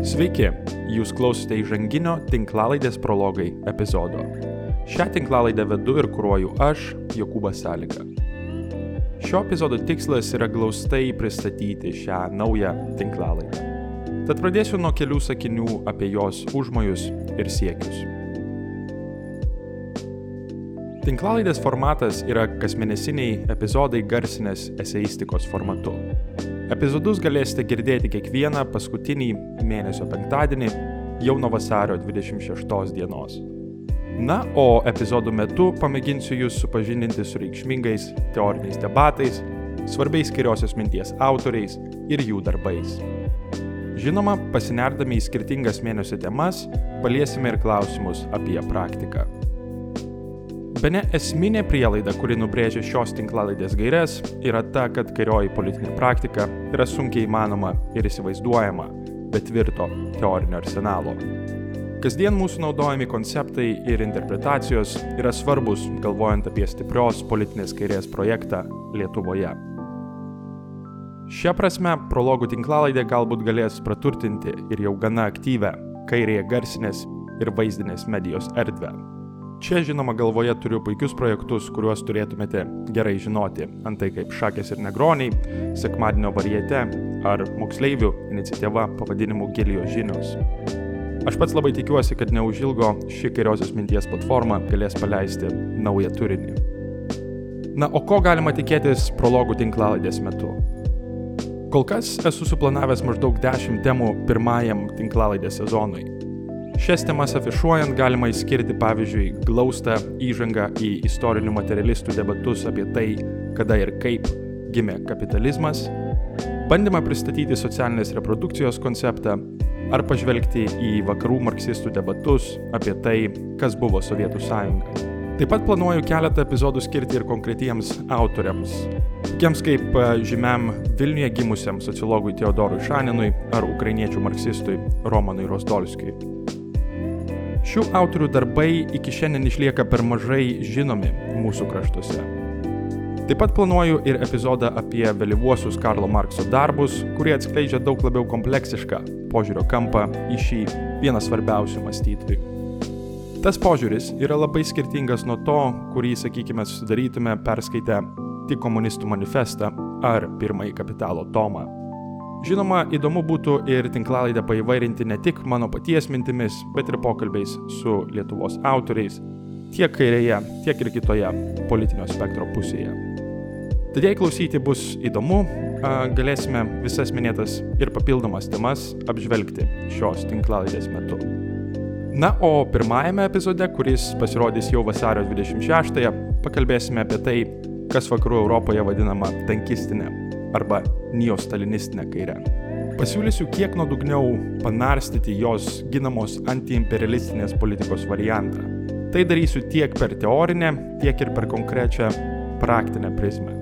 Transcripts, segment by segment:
Sveiki, jūs klausote įžanginio tinklalaidės prologai epizodo. Šią tinklalaidę vedu ir kruoju aš, Jokūbas Salika. Šio epizodo tikslas yra glaustai pristatyti šią naują tinklalaidę. Tad pradėsiu nuo kelių sakinių apie jos užmojus ir siekius. Tinklalaidės formatas yra kasmėnesiniai epizodai garsinės eseistikos formatu. Epizodus galėsite girdėti kiekvieną paskutinį mėnesio penktadienį jau nuo vasario 26 dienos. Na, o epizodų metu pamėginsiu jūs supažindinti su reikšmingais teoriniais debatais, svarbiais kairiosios minties autoriais ir jų darbais. Žinoma, pasinerdami į skirtingas mėnesio temas, paliesime ir klausimus apie praktiką. Bene esminė prielaida, kuri nubrėžia šios tinklalaidės gairias, yra ta, kad kairioji politinė praktika yra sunkiai įmanoma ir įsivaizduojama, bet tvirto teorinio arsenalo. Kasdien mūsų naudojami konceptai ir interpretacijos yra svarbus, galvojant apie stiprios politinės kairės projektą Lietuvoje. Šia prasme, prologų tinklalaidė galbūt galės praturtinti ir jau gana aktyvę kairėje garsinės ir vaizdinės medijos erdvę. Čia žinoma galvoje turiu puikius projektus, kuriuos turėtumėte gerai žinoti, antai kaip Šakės ir Negroniai, Sekmadienio variete ar moksleivių iniciatyva pavadinimu Gelijos žinios. Aš pats labai tikiuosi, kad neužilgo ši kairiosios minties platforma galės paleisti naują turinį. Na, o ko galima tikėtis prologų tinklalaidės metu? Kol kas esu suplanavęs maždaug 10 temų pirmajam tinklalaidės sezonui. Šias temas afišuojant galima įskirti pavyzdžiui glaustą įžangą į istorinių materialistų debatus apie tai, kada ir kaip gimė kapitalizmas, bandymą pristatyti socialinės reprodukcijos konceptą ar pažvelgti į vakarų marksistų debatus apie tai, kas buvo Sovietų sąjunga. Taip pat planuoju keletą epizodų skirti ir konkretiems autoriams, tokiems kaip e, žymiam Vilniuje gimusiam sociologui Teodorui Šaninui ar ukrainiečių marksistui Romanui Rosdolskiui. Šių autorių darbai iki šiandien išlieka per mažai žinomi mūsų kraštuose. Taip pat planuoju ir epizodą apie vėlyvuosius Karlo Markso darbus, kurie atskleidžia daug labiau kompleksišką požiūrio kampą į šį vieną svarbiausių mąstytojų. Tas požiūris yra labai skirtingas nuo to, kurį, sakykime, susidarytume perskaitę tik komunistų manifestą ar pirmąjį kapitalo tomą. Žinoma, įdomu būtų ir tinklalaidę paįvairinti ne tik mano paties mintimis, bet ir pokalbiais su Lietuvos autoriais, tiek kairėje, tiek ir kitoje politinio spektro pusėje. Tad jei klausyti bus įdomu, galėsime visas minėtas ir papildomas temas apžvelgti šios tinklalaidės metu. Na, o pirmajame epizode, kuris pasirodys jau vasario 26-ąją, pakalbėsime apie tai, kas vakarų Europoje vadinama tankistinė arba neostalinistinę kairę. Pasiūlysiu kiek nuodugniau panarstyti jos ginamos antiimperialistinės politikos variantą. Tai darysiu tiek per teorinę, tiek ir per konkrečią praktinę prizmę.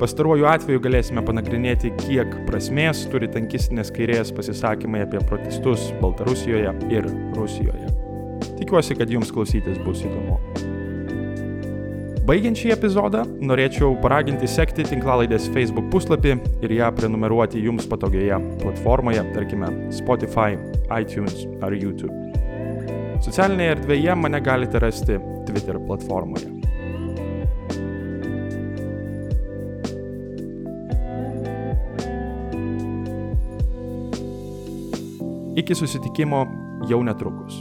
Pastaruoju atveju galėsime panagrinėti, kiek prasmės turi tankistinės kairės pasisakymai apie protestus Baltarusijoje ir Rusijoje. Tikiuosi, kad jums klausytis bus įdomu. Baigiant šį epizodą, norėčiau paraginti sekti tinklalaidės Facebook puslapį ir ją prenumeruoti jums patogioje platformoje, tarkime Spotify, iTunes ar YouTube. Socialinėje erdvėje mane galite rasti Twitter platformoje. Iki susitikimo jau netrukus.